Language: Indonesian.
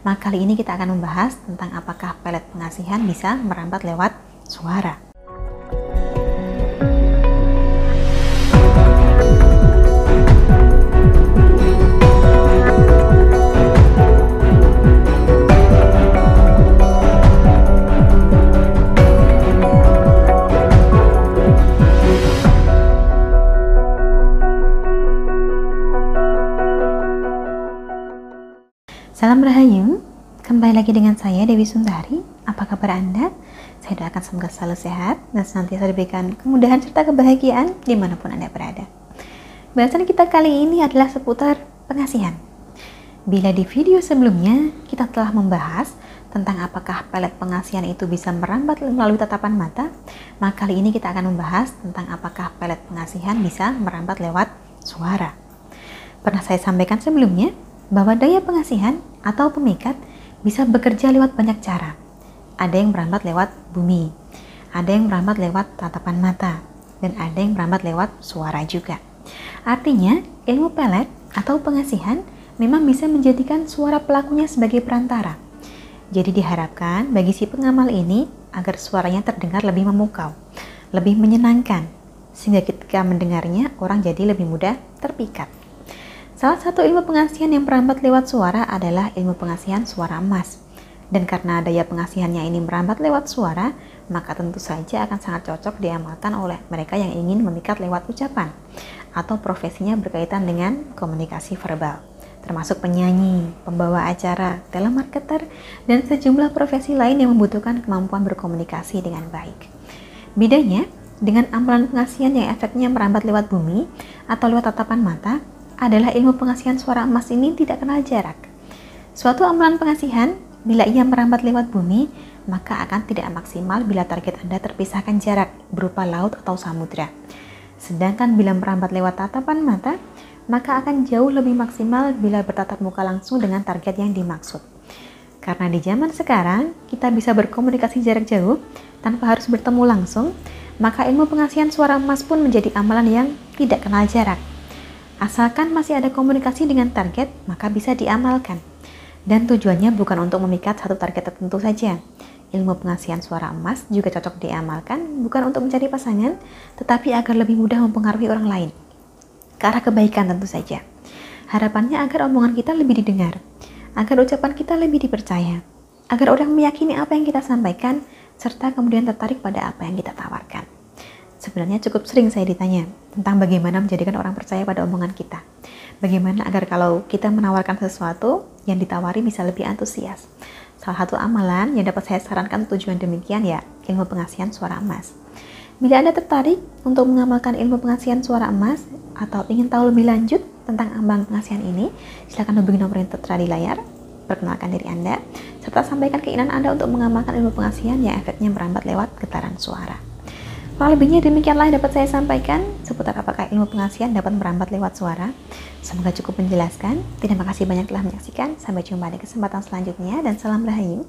Maka kali ini kita akan membahas tentang apakah pelet pengasihan bisa merambat lewat suara. Salam Rahayu, kembali lagi dengan saya Dewi Sundari. Apa kabar Anda? Saya doakan semoga selalu sehat dan senantiasa diberikan kemudahan serta kebahagiaan di mana pun Anda berada. Bahasan kita kali ini adalah seputar pengasihan. Bila di video sebelumnya kita telah membahas tentang apakah pelet pengasihan itu bisa merambat melalui tatapan mata, maka kali ini kita akan membahas tentang apakah pelet pengasihan bisa merambat lewat suara. Pernah saya sampaikan sebelumnya bahwa daya pengasihan atau pemikat bisa bekerja lewat banyak cara. Ada yang merambat lewat bumi, ada yang merambat lewat tatapan mata, dan ada yang merambat lewat suara juga. Artinya, ilmu pelet atau pengasihan memang bisa menjadikan suara pelakunya sebagai perantara. Jadi diharapkan bagi si pengamal ini agar suaranya terdengar lebih memukau, lebih menyenangkan, sehingga ketika mendengarnya orang jadi lebih mudah terpikat. Salah satu ilmu pengasihan yang merambat lewat suara adalah ilmu pengasihan suara emas. Dan karena daya pengasihannya ini merambat lewat suara, maka tentu saja akan sangat cocok diamalkan oleh mereka yang ingin memikat lewat ucapan atau profesinya berkaitan dengan komunikasi verbal termasuk penyanyi, pembawa acara, telemarketer, dan sejumlah profesi lain yang membutuhkan kemampuan berkomunikasi dengan baik. Bedanya, dengan amalan pengasihan yang efeknya merambat lewat bumi atau lewat tatapan mata, adalah ilmu pengasihan suara emas ini tidak kenal jarak. Suatu amalan pengasihan, bila ia merambat lewat bumi, maka akan tidak maksimal bila target Anda terpisahkan jarak berupa laut atau samudra. Sedangkan bila merambat lewat tatapan mata, maka akan jauh lebih maksimal bila bertatap muka langsung dengan target yang dimaksud. Karena di zaman sekarang, kita bisa berkomunikasi jarak jauh tanpa harus bertemu langsung, maka ilmu pengasihan suara emas pun menjadi amalan yang tidak kenal jarak. Asalkan masih ada komunikasi dengan target, maka bisa diamalkan. Dan tujuannya bukan untuk memikat satu target tertentu saja. Ilmu pengasihan suara emas juga cocok diamalkan bukan untuk mencari pasangan, tetapi agar lebih mudah mempengaruhi orang lain. Ke arah kebaikan tentu saja. Harapannya agar omongan kita lebih didengar, agar ucapan kita lebih dipercaya, agar orang meyakini apa yang kita sampaikan, serta kemudian tertarik pada apa yang kita tawarkan. Sebenarnya cukup sering saya ditanya tentang bagaimana menjadikan orang percaya pada omongan kita. Bagaimana agar kalau kita menawarkan sesuatu yang ditawari bisa lebih antusias. Salah satu amalan yang dapat saya sarankan tujuan demikian ya ilmu pengasihan suara emas. Bila Anda tertarik untuk mengamalkan ilmu pengasihan suara emas atau ingin tahu lebih lanjut tentang amalan pengasihan ini, silakan hubungi nomor yang tertera di layar, perkenalkan diri Anda, serta sampaikan keinginan Anda untuk mengamalkan ilmu pengasihan yang efeknya merambat lewat getaran suara. Kurang lebihnya demikianlah yang dapat saya sampaikan seputar apakah ilmu pengasihan dapat merambat lewat suara. Semoga cukup menjelaskan. Terima kasih banyak telah menyaksikan. Sampai jumpa di kesempatan selanjutnya dan salam rahayu.